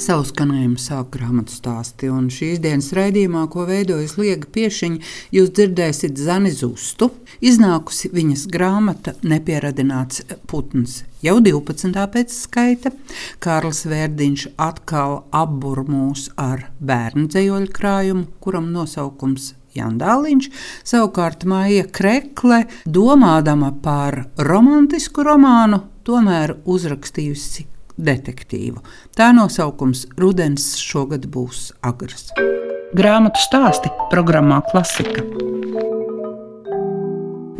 Savu skanējumu sāk grāmatu stāsti, un šīs dienas raidījumā, ko veidojas Liega Piešiņa, jūs dzirdēsiet Zani Zustu. Iznākusi viņas grāmata Nepieradināts putns. Jau 12. pēc skaita Kārlis Vērdiņš atkal apbur mūs ar bērnu dzējoļu krājumu, kuram nosaukums Jandāliņš, savukārt Maija Krekle, domādama par romantisku romānu, tomēr uzrakstījusi detektīvu. Tā nosaukums Rudens šogad būs agrs. Grāmatu stāsti programmā Klasika.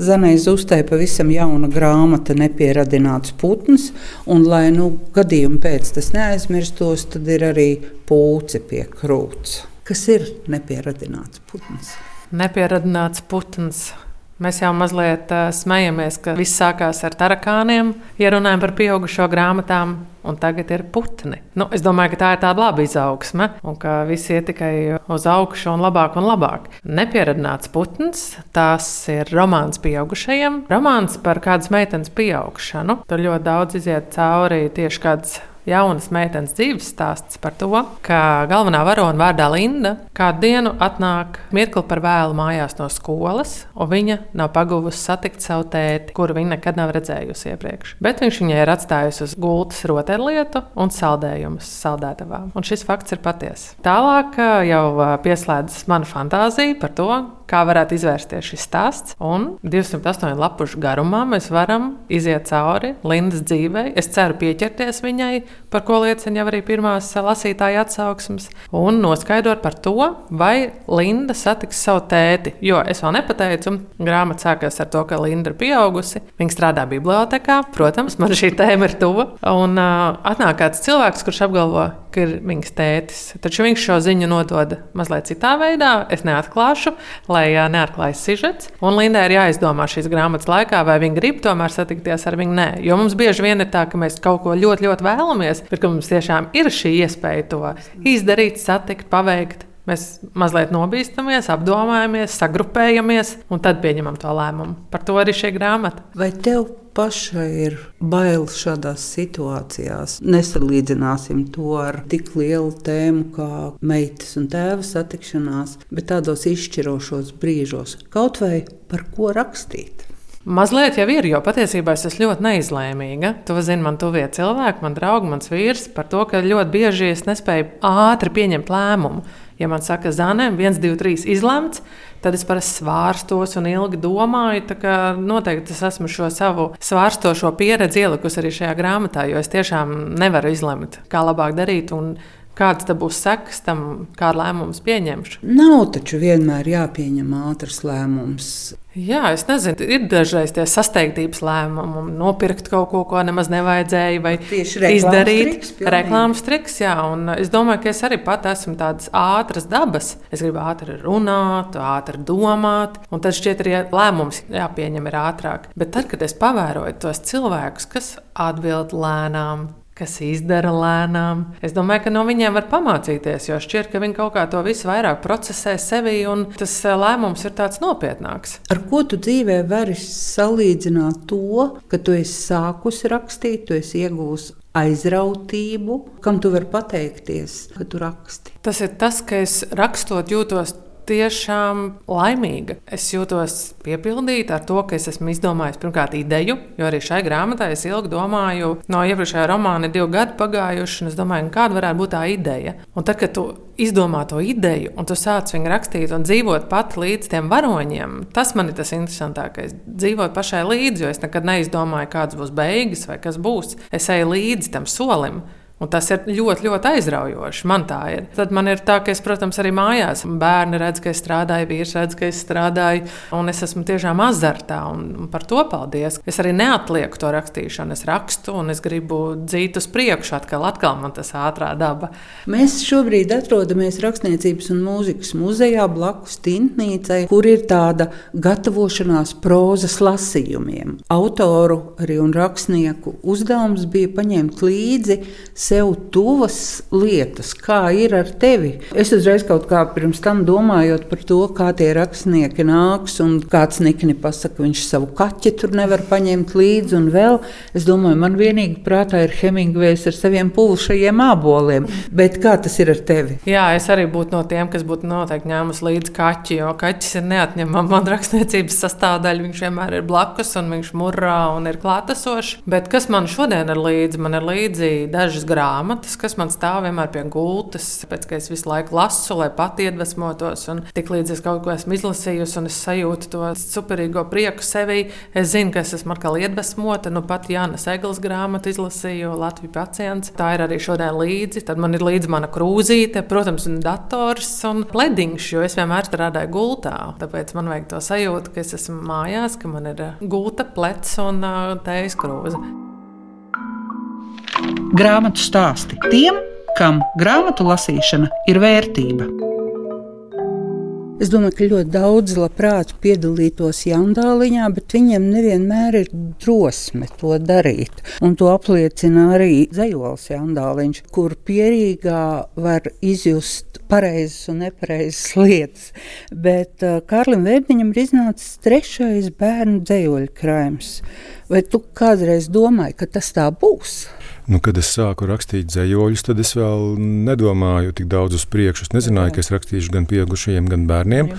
Zanai Zustē pavisam jauna grāmata, nepieradināts putns, un, lai nu, gadījuma pēc tas neaizmirstos, tad ir arī pūce pie krūts. Kas ir nepieradināts putns? Nepieradināts putns Mēs jau mazliet uh, smejamies, ka viss sākās ar tarakāniem, ja runājam par pieaugušo grāmatām, un tagad ir putni. Nu, es domāju, ka tā ir tāda laba izaugsme, un ka viss iet tikai uz augšu un labāk un labāk. Nepieradināts putns, tas ir romāns pieaugušajiem, romāns par kādas meitenes pieaugšanu. Tur ļoti daudz iziet cauri tieši kādas jaunas meitenes dzīves stāsts par to, ka galvenā varona vārdā Linda kādu dienu atnāk mirkli par vēlu mājās no skolas, un viņa nav paguvusi satikt savu tēti, kuru viņa nekad nav redzējusi iepriekš. Bet viņš viņai ir atstājis uz gultas rotaļlietu un saldējumus saldētavā. Un šis fakts ir patiesa. Tālāk jau pieslēdzas mana fantāzija par to, kā varētu izvērsties šis stāsts. Un 208 lapušu garumā mēs varam iziet cauri Lindas dzīvei. Es ceru pieķerties viņai, par ko liecina jau arī pirmās lasītāja atsauksmes, un noskaidrot par to, vai Linda satiks savu tēti. Jo es vēl nepateicu, grāmata sākās ar to, ka Linda ir pieaugusi. Viņa strādā bibliotekā, protams, man šī tēma ir tuva. Un uh, atnāk kāds cilvēks, kurš apgalvo, ka ir viņas tētis. Taču viņš šo ziņu nodod mazliet citā veidā. Es neatklāšu, lai neatklājas sižets. Un Lindai ir jāizdomā šīs grāmatas laikā, vai viņa grib tomēr satikties ar viņu. Nē, jo mums bieži vien ir tā, ka mēs kaut ko ļoti, ļoti vēlamies, bet mums tiešām ir šī iespēja to izdarīt, satikt, paveikt. Mēs mazliet nobīstamies, apdomājamies, sagrupējamies un tad pieņemam to lēmumu. Par to arī šī grāmata. Vai tev pašai ir bail šādās situācijās? Nesalīdzināsim to ar tik lielu tēmu kā meitas un tēva satikšanās, bet tādos izšķirošos brīžos kaut vai par ko rakstīt. Mazliet jau ir, jo patiesībā es esmu ļoti neizlēmīga. To zina man tuvie cilvēki, man draugi, mans vīrs, par to, ka ļoti bieži es nespēju ātri pieņemt lēmumu. Ja man saka, Zanēm, 1, 2, 3 izlemts, tad es parasti svārstos un ilgi domāju. Noteikti es esmu šo savu svārstošo pieredzi ielikusi arī šajā grāmatā, jo es tiešām nevaru izlemt, kā labāk darīt. Kāds būs sekas tam, kā lēmums pieņemšu? Nav taču vienmēr jāpieņem ātrs lēmums. Jā, es nezinu, ir dažreiz tie sasteigtības lēmumi, nopirkt kaut ko, ko nemaz nevajadzēja, vai izdarīt triks, reklāmas triks. Jā, un es domāju, ka es arī pat esmu tādas ātras dabas. Es gribu ātri runāt, ātri domāt, un tad šķiet arī lēmums jāpieņem ir ātrāk. Bet tad, kad es pavēroju tos cilvēkus, kas atbild lēnām, kas izdara lēnām. Es domāju, ka no viņiem var pamācīties, jo šķiet, ka viņi kaut kā to visu vairāk procesē sevi, un tas eh, lēmums ir tāds nopietnāks. Ar ko tu dzīvē vari salīdzināt to, ka tu esi sākusi rakstīt, tu esi iegūsi aizrautību, kam tu vari pateikties, ka tu raksti? Tas ir tas, ka es rakstot jūtos tiešām laimīga. Es jūtos piepildīta ar to, ka es esmu izdomājis pirmkārt ideju, jo arī šai grāmatai es ilgi domāju, no iepriekšējā romāna ir divi gadi pagājuši, un es domāju, kāda varētu būt tā ideja. Un tad, kad tu izdomā to ideju, un tu sāc viņu rakstīt un dzīvot pat līdz tiem varoņiem, tas man ir tas interesantākais. Dzīvot pašai līdzi, jo es nekad neizdomāju, kādas būs beigas vai kas būs. Es eju līdzi tam solim. Un tas ir ļoti, ļoti aizraujoši. Man tā ir. Tad man ir tā, ka es, protams, arī mājās bērni redz, ka es strādāju, vīrs redz, ka es strādāju, un es esmu tiešām azartā. Un, par to paldies. Es arī neatlieku to rakstīšanu. Es rakstu, un es gribu dzīt uz priekšu, atkal, atkal man tas ātrā daba. Mēs šobrīd atrodamies Rakstniecības un mūzikas muzejā blakus Tintnīcai, kur ir tāda gatavošanās prozas lasījumiem. Autoru arī un rakstnieku uzdevums bija paņemt līdzi sev tuvas lietas, kā ir ar tevi. Es uzreiz kaut kā pirms tam domājot par to, kā tie rakstnieki nāks, un kāds nikni pasaka, viņš savu kaķi tur nevar paņemt līdzi, un vēl es domāju, man vienīgi prātā ir Hemingvejs ar saviem puvušajiem āboliem. Bet kā tas ir ar tevi? Jā, es arī būtu no tiem, kas būtu noteikti ņēmusi līdzi kaķi, jo kaķis ir neatņemama man rakstniecības sastāvdaļa. Viņš vienmēr ir blakus un viņš murrā un ir klātesošs. Bet kas man šodien ir līdzi? Man ir līdzi dažas grāmatas, kas man stāv vienmēr pie gultas, pēc kā es visu laiku lasu, lai pati iedvesmotos. Un tik līdz es kaut ko esmu izlasījusi un es sajūtu to superīgo prieku sevī, es zinu, ka es esmu atkal iedvesmota. Nu, pat Jānis Eglis grāmatu izlasīju, Latvijas pacients. Tā ir arī šodien līdzi. Tad man ir līdzi mana krūzīte, protams, un dators un lediņš, jo es vienmēr strādāju gultā. Tāpēc man vajag to sajūtu, ka es esmu mājās, ka man ir gulta, plecs un tējas krūze. Grāmatu stāsti tiem, kam grāmatu lasīšana ir vērtība. Es domāju, ka ļoti daudz labprāt piedalītos jaundāliņā, bet viņiem nevienmēr ir drosme to darīt. Un to apliecina arī Zajols jaundāliņš, kur pierīgā var izjust pareizas un nepareizas lietas. Bet uh, Kārlim Vērbiņam ir iznācis trešais bērnu dzējoļu krājums. Vai tu kādreiz domāji, ka tas tā būs? Nu, kad es sāku rakstīt dzējoļus, tad es vēl nedomāju tik daudz uz priekšu. Es nezināju, ka es rakstīšu gan pieaugušajiem, gan bērniem.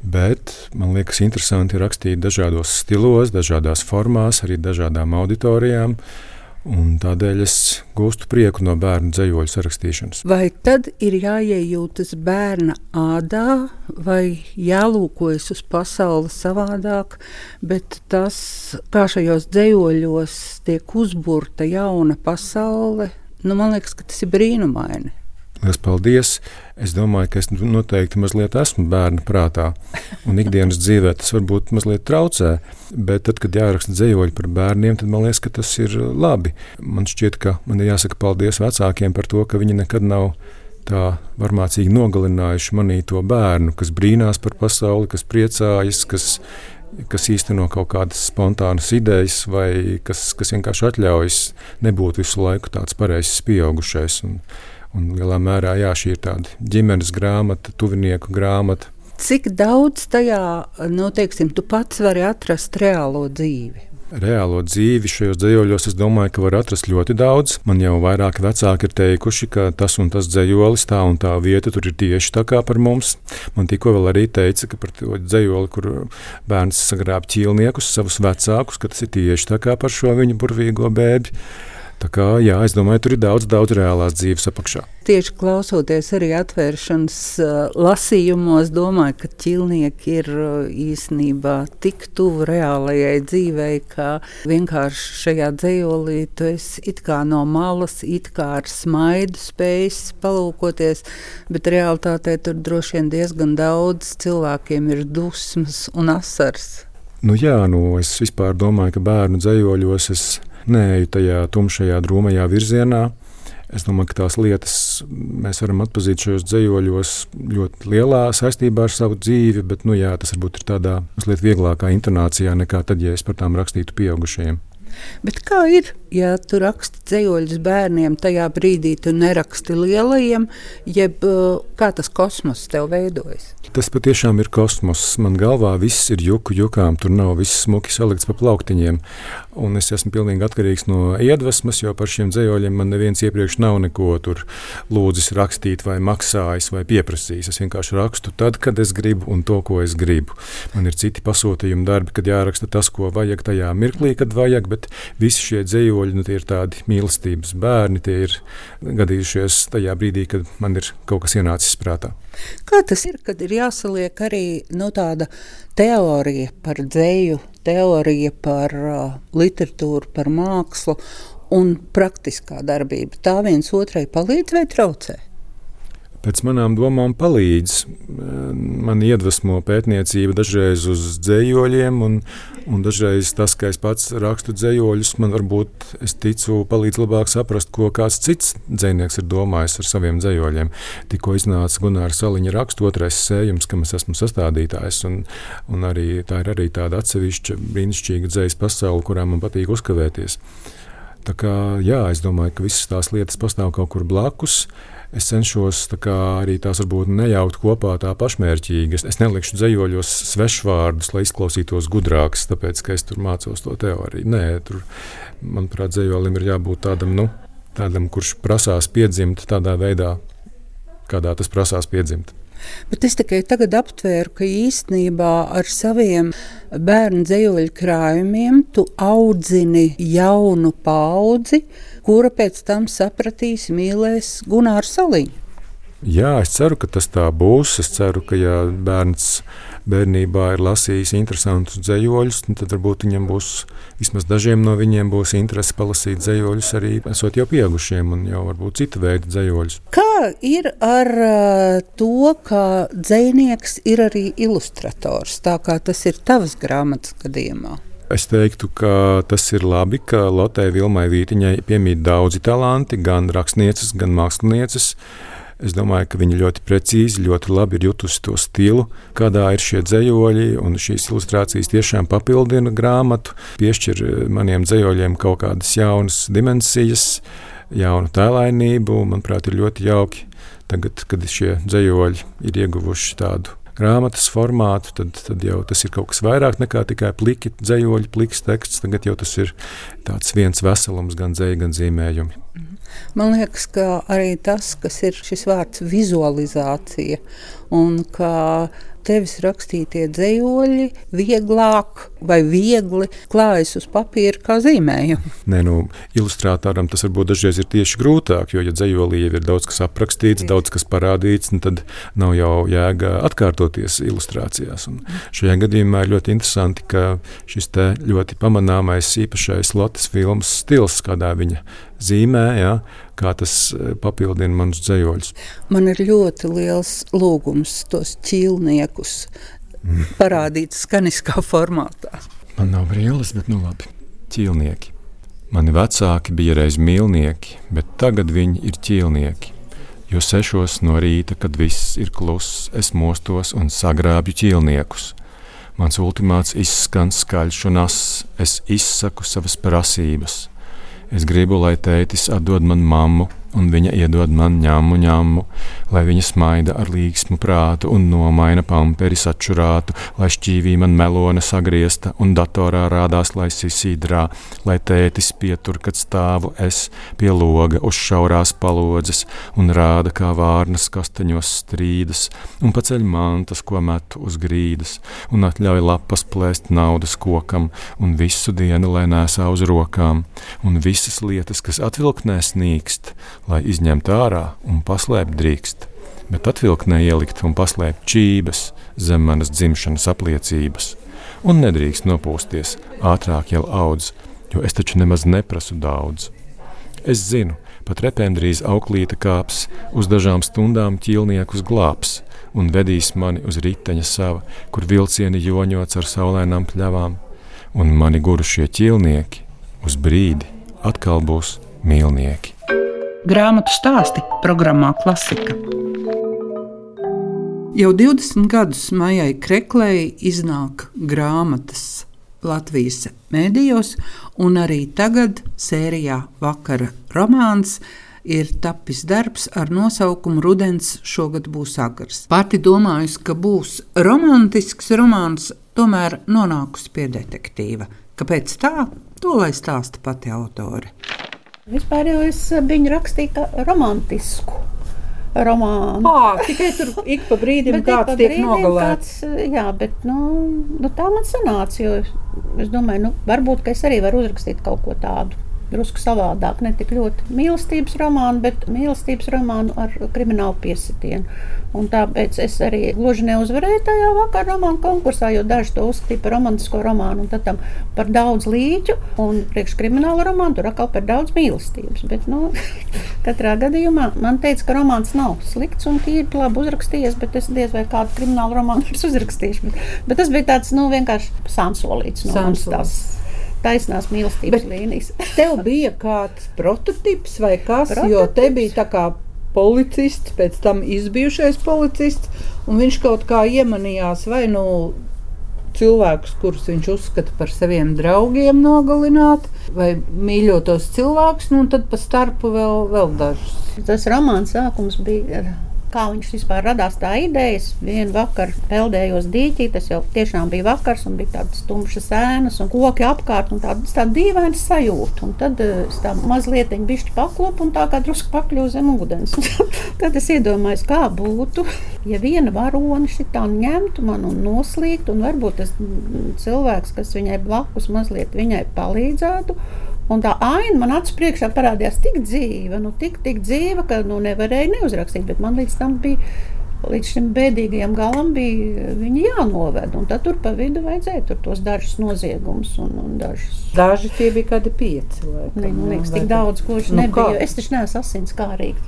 Bet man liekas, interesanti rakstīt dažādos stilos, dažādās formās, arī dažādām auditorijām. Uh, Un tādēļ es gūstu prieku no bērnu dzējoļu sarakstīšanas. Vai tad ir jāiejūtas bērna ādā, vai jālūkojas uz pasauli savādāk, bet tas, kā šajos dzējoļos tiek uzburta jauna pasaule, nu, man liekas, tas ir brīnumaini. Lielas paldies! Es domāju, ka es noteikti mazliet esmu bērna prātā, un ikdienas dzīvē tas varbūt mazliet traucē. Bet tad, kad jāraksta dzējoļi par bērniem, tad man liekas, ka tas ir labi. Man šķiet, ka man ir jāsaka paldies vecākiem par to, ka viņi nekad nav tā varmācīgi nogalinājuši manī to bērnu, kas brīnās par pasauli, kas priecājas, kas, kas īsteno kaut kādas spontānas idejas, vai kas, kas vienkārši atļaujas nebūt visu laiku tāds pareizs pieaugušais. Un, Un lielā mērā jā, šī ir tāda ģimenes grāmata, tuvinieku grāmata. Cik daudz tajā, nu, teiksim, tu pats vari atrast reālo dzīvi? Reālo dzīvi šajos dzējoļos es domāju, ka var atrast ļoti daudz. Man jau vairāki vecāki ir teikuši, ka tas un tas dzējolis, tā un tā vieta tur ir tieši tā kā par mums. Man tikko vēl arī teica, ka par to dzējoli, kur bērns sagrāb ķīlniekus, savus vecākus, ka tas ir tieši tā kā par šo viņu burvīgo bēbi. Tā kā, jā, es domāju, tur ir daudz, daudz reālās dzīves apakšā. Tieši klausoties arī atvēršanas lasījumos, domāju, ka ķīlnieki ir īstenībā tik tuvu reālajai dzīvei, ka vienkārši šajā dzējolī tu esi it kā no malas, it kā ar smaidu spējis palūkoties, bet realitātē tur droši vien diezgan daudz cilvēkiem ir dusmas un asars. Nu jā, nu es vispār domāju, ka bērnu dzējoļos es neeju tajā tumšajā, drūmajā virzienā. Es domāju, ka tās lietas mēs varam atpazīt šajos dzējoļos ļoti lielā saistībā ar savu dzīvi, bet nu, jā, tas varbūt ir tādā mazliet vieglākā intonācijā nekā tad, ja es par tām rakstītu pieaugušajiem. Bet kā ir, ja tu raksti dzējoļus bērniem, tajā brīdī tu neraksti lielajiem, jeb kā tas kosmos tev veidojas? Tas patiešām ir kosmos. Man galvā viss ir juku jukām, tur nav viss smuki salikts pa plauktiņiem. Un es esmu pilnīgi atkarīgs no iedvesmas, jo par šiem dzējoļiem man neviens iepriekš nav neko lūdzis rakstīt, vai maksājis, vai pieprasījis. Es vienkārši rakstu tad, kad es gribu, un to, ko es gribu. Man ir citi pasūtījumi darbi, kad jāraksta tas, ko vajag tajā mirklī, kad vajag, bet visi šie dzējoļi nu, ir tādi mīlestības bērni. Tie ir gadījušies tajā brīdī, kad man ir kaut kas ienācis prātā. Kā tas ir, kad ir jāsaliek arī nu, tāda teorija par dzēju, teorija par uh, literatūru, par mākslu un praktiskā darbība? Tā viens otrai palīdz vai traucē? Pēc manām domām palīdz. Man iedvesmo pētniecība dažreiz uz dzējoļiem, un, un dažreiz tas, ka es pats rakstu dzējoļus, man varbūt, es ticu, palīdz labāk saprast, ko kāds cits dzējnieks ir domājis ar saviem dzējoļiem. Tikko iznāca Gunārs Saliņa raksts, otrais sējums, kam es esmu sastādītājs, un, un arī tā ir arī tāda atsevišķa brīnišķīga dzējas pasaule, kurā man patīk uzkavēties. Tā kā, jā, es domāju, ka visas tās lietas pastāv kaut kur blakus. Es cenšos tā kā, arī tās varbūt nejaukt kopā tā pašmērķīgi. Es, es nelikšu dzējoļos svešvārdus, lai izklausītos gudrāks, tāpēc ka es tur mācos to teoriju. Nē, tur, manuprāt, dzējolim ir jābūt tādam, nu, tādam, kurš prasās piedzimt tādā veidā, kādā tas prasās piedzimt. Bet es tikai tagad aptvēru, ka īstenībā ar saviem bērnu dzīslu krājumiem tu audzini jaunu paudzi, kura pēc tam sapratīs, mīlēs Gunārs Saliņu. Jā, es ceru, ka tas tā būs. Es ceru, ka ja bērns bērnībā ir lasījis interesantus dzējoļus, tad varbūt viņam būs vismaz dažiem no viņiem būs interese palasīt dzējoļus arī esot jau pieaugušiem un jau varbūt cita veida dzējoļus. Kā ir ar to, ka dzēnieks ir arī ilustrators, tā kā tas ir tavas grāmatas gadījumā? Es teiktu, ka tas ir labi, ka Lotei Vilmai Vītiņai piemīt daudzi talanti, gan rakstnieces, gan mākslinieces. Es domāju, ka viņa ļoti precīzi, ļoti labi ir jutusi to stilu, kādā ir šie dzējoļi, šīs ilustrācijas tiešām papildina grāmatu, piešķir maniem dzējoļiem kaut kādas jaunas dimensijas, jaunu tēlainību. Manuprāt, ir ļoti jauki tagad, kad šie dzējoļi ir ieguvuši tādu grāmatas formātu, tad, tad jau tas ir kaut kas vairāk nekā tikai pliki dzējoļi, pliks teksts. Tagad jau tas ir viens veselums, gan dzēja, gan zīmējumi. Man liekas, ka arī tas, kas ir šis vārds vizualizācija, un ka tevis rakstītie dzējoļi vieglāk vai viegli klājas uz papīra kā zīmējumi. Nē, nu, ilustrātoram tas varbūt dažreiz ir tieši grūtāk, jo, ja dzējolī jau ir daudz kas aprakstīts, Tieši. daudz kas parādīts, nu, tad nav jau jēga atkārtoties ilustrācijās. Un šajā gadījumā ir ļoti interesanti, ka šis ļoti pamanāmais īpašais Latvijas filmas stils, kādā viņa zīmē, ja, kā tas e, papildina manus dzējoļus. Man ir ļoti liels lūgums tos ķīlniekus mm. parādīt skaniskā formātā. Man nav brīvs, bet nu labi. Ķīlnieki. Mani vecāki bija reiz mīlnieki, bet tagad viņi ir ķīlnieki. Jo sešos no rīta, kad viss ir kluss, es mostos un sagrābju ķīlniekus. Mans ultimāts izskan skaļš un ass, es izsaku savas prasības. Es gribu, lai tētis atdod man mammu, un viņa iedod man ņēmu ņēmu, lai viņa smaida ar līgsmu prātu un nomaina pamperis atšurātu, lai šķīvī man melona sagriezta un datorā rādās, lai sisīdrā, lai tētis pietur, kad stāvu es pie loga uz šaurās palodzes un rāda, kā vārnas kastaņos strīdas, un paceļ mantas, ko metu uz grīdas, un atļauj lapas plēst naudas kokam, un visu dienu, lai nesā uz rokām, un visas lietas, kas atvilknē snīkst, lai izņemtu ārā un paslēpt drīkst, bet atvilknē ielikt un paslēpt čības zem manas dzimšanas apliecības. Un nedrīkst nopūsties, ātrāk jau audz, jo es taču nemaz neprasu daudz. Es zinu, pat repēm drīz auklīte kāps, uz dažām stundām ķīlniekus glābs un vedīs mani uz riteņa sava, kur vilcieni joņots ar saulēnām pļavām, un mani gurušie ķīlnieki uz brīdi atkal būs mīlnieki. Grāmatu stāsti programmā Klasika. Jau 20 gadus Maijai Kreklei iznāk grāmatas Latvijas mēdījos, un arī tagad sērijā Vakara romāns ir tapis darbs ar nosaukumu Rudens šogad būs agrs. Pati domājusi, ka būs romantisks romāns, tomēr nonākusi pie detektīva. Kāpēc tā? To lai stāsta pati autore. Vispār jau es eh, viņu rakstīju kā romantisku romānu. À, tikai tur ik pa brīdim kāds tiek nogalēts. Eh, jā, bet nu, nu, tā man sanāca, jo es domāju, nu, varbūt es arī varu uzrakstīt kaut ko tādu drusku savādāk. Ne tik ļoti mīlestības romānu, bet mīlestības romānu ar kriminālu piesitienu. Un tāpēc es arī gluži neuzvarēju tajā vakarā romānu konkursā, jo daži to uzskatīja par romantisko romānu, un tad tam par daudz līķu, un priekš krimināla romānu tur atkal par daudz mīlestības. Bet, nu, katrā gadījumā man teica, ka romāns nav slikts un tīri labi uzrakstījies, bet es diez vai kādu kriminālu romānu uzrakstīšu. Bet, bet tas bija tāds nu, vienkārši sānsolīts no manas taisnās mīlestības Bet līnijas. tev bija kāds prototyps vai kas, prototyps? jo te bija tā kā policists, pēc tam izbijušais policists, un viņš kaut kā iemanījās vai nu cilvēkus, kurus viņš uzskata par saviem draugiem, nogalināt, vai mīļotos cilvēkus, nu, un tad pa starpu vēl, vēl dažus. Tas romāns sākums bija kā viņš vispār radās tā idejas. Vienu vakaru peldējos dīķī, tas jau tiešām bija vakars, un bija tādas tumšas ēnas un koki apkārt, un tāda tā dīvaina sajūta. Un tad eh, es tā mazliet bišķi paklopu un tā kā drusku pakļuvu zem ūdens. tad es iedomājos, kā būtu, ja viena varone šitā ņemtu man un noslīgtu, un varbūt tas cilvēks, kas viņai blakus mazliet viņai palīdzētu. Un tā aina man acu priekšā parādījās tik dzīva, nu, tik, tik dzīva, ka nu, nevarēja neuzrakstīt. Bet man līdz tam bija līdz šim bēdīgajam galam bija viņi jānoved. Tad tur pa vidu vajadzēja tur tos dažus noziegumus dažus. Daži tie bija kādi pieci. Laikam, ne, man liekas, tik daudz, viņš nu, nebija. Kā? Es taču neesmu asins kārīgi.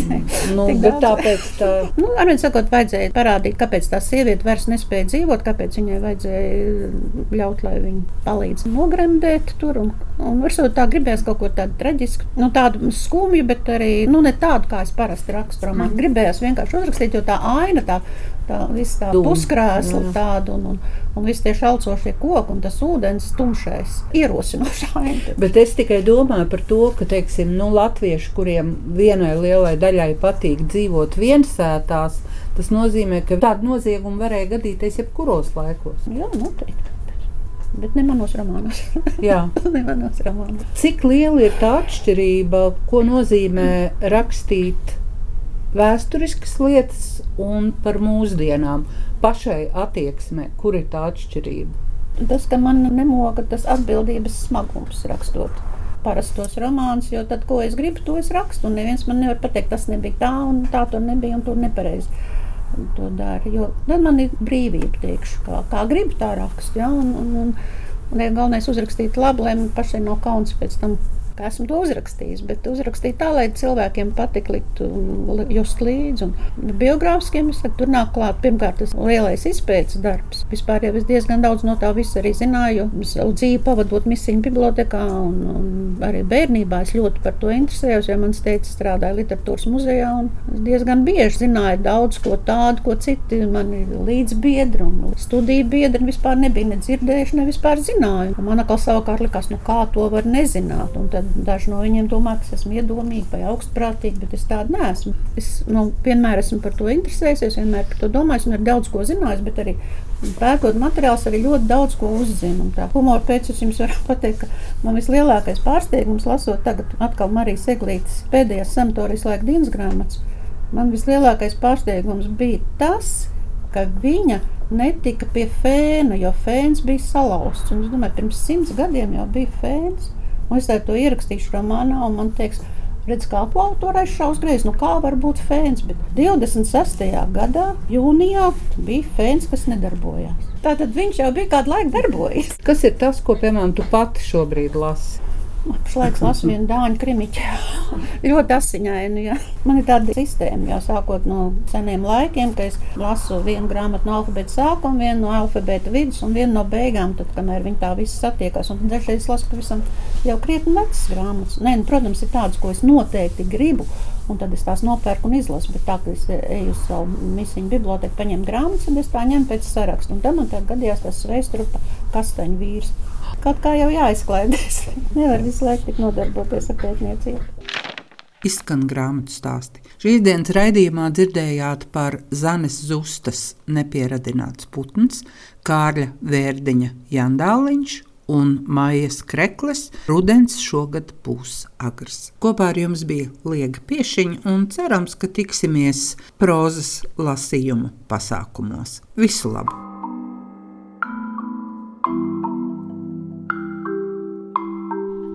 nu, tāpēc tā. Nu, arī sakot, vajadzēja parādīt, kāpēc tā sieviete vairs nespēja dzīvot, kāpēc viņai vajadzēja ļaut, lai viņa palīdz nogremdēt tur. Un, un varbūt tā gribējās kaut ko tādu traģisku, nu, tādu skumju, bet arī nu, ne tādu, kā es parasti rakstu romānu. Mm. Gribējās vienkārši uzrakstīt, jo tā aina, tā, tā, tā puskrēsla, mm. tāda un, un, un visi tie šalcošie koki un tas ūdens tumšais ierosinošs aina. Bet es tikai domāju par to, ka, teiksim, nu, latvieši, kuriem vienai lielai daļai patīk dzīvot viensētās, tas nozīmē, ka tāda nozieguma varēja gadīties jebkuros laikos. Jā, noteikti. Bet ne manos romānos. Jā, ne manos romānos. Cik liela ir tā atšķirība, ko nozīmē rakstīt vēsturiskas lietas un par mūsdienām, pašai attieksmē, kur ir tā atšķirība? Tas, ka man nemoka tas atbildības smagums rakstot parastos romānus, jo tad, ko es gribu, to es rakstu. Un neviens man nevar pateikt, tas nebija tā, un tā tur nebija, un tur nepareizi. To dara. Jo tad man ir brīvība, teikšu, kā, kā gribu, tā rakstu. Ja? Un, un, un, un, ja galvenais uzrakstīt labi, lai man pašai nav kauns pēc tam esmu to uzrakstījis, bet uzrakstīju tā, lai cilvēkiem patiktu likt un just līdzi. Un biogrāfiskiem tur nāk klāt pirmkārt tas lielais izpētes darbs. Vispār jau es diezgan daudz no tā visa arī zināju. Savu dzīvi pavadot misiju bibliotekā un, un arī bērnībā es ļoti par to interesējos, jo mans teicis strādāja literatūras muzejā un es diezgan bieži zināju daudz ko tādu, ko citi mani līdzbiedri un studiju biedri vispār nebija ne dzirdējuši, ne vispār zināju. Man atkal savukārt likās, nu kā to var nezināt. Un tad Daži no viņiem domā, ka es esmu iedomīga vai augstprātīga, bet es tāda neesmu. Es nu, vienmēr esmu par to interesējies, vienmēr par to domājis un ir daudz ko zinājis, bet arī pērkot materiālus, arī ļoti daudz ko uzzinu. Humora pēc es jums varu pateikt, ka man vislielākais pārsteigums lasot tagad atkal Marijas Eglītes pēdējās sanatorijas laika dienas grāmatas. Man vislielākais pārsteigums bija tas, ka viņa netika pie fēna, jo fēns bija salauzts. Un es domāju, pirms simts gadiem jau bija fēns. Un es to ierakstīšu romānā, un man teiks, redz, kā autors šaus greizi. Nu, kā var būt fēns? Bet 26. gadā, jūnijā, bija fēns, kas nedarbojās. Tātad viņš jau bija kādu laiku darbojies. Kas ir tas, ko, piemēram, tu pati šobrīd lasi? Pašlaik lasu vienu dāņu krimiķu. ļoti asiņainu. Ja. Man ir tāda sistēma, jau sākot no seniem laikiem, ka es lasu vienu grāmatu no alfabēta sākuma, vienu no alfabēta vidus un vienu no beigām, tad, kamēr viņi tā visi satiekas. Un dažreiz lasu pavisam jau krietni vecas grāmatas. Nē, nu, protams, ir tādas, ko es noteikti gribu. Un tad es tās nopērku un izlasu. Bet tā, ka es eju uz savu misiju biblioteku, paņemu grāmatas, tad es tā ņemu pēc saraksta. Un tad man gadījās tas veistrupa kastaņu vīrs kaut kā jau jāizklaidēs. Nevar visu laiku tik nodarboties ar pētniecību. Izskan grāmatu stāsti. Šīs dienas raidījumā dzirdējāt par Zanes Zustas nepieradināts putns, Kārļa Vērdiņa Jandāliņš un Maijas Krekles rudens šogad būs agrs. Kopā ar jums bija Liega Piešiņa un cerams, ka tiksimies prozas lasījumu pasākumos. Visu labu!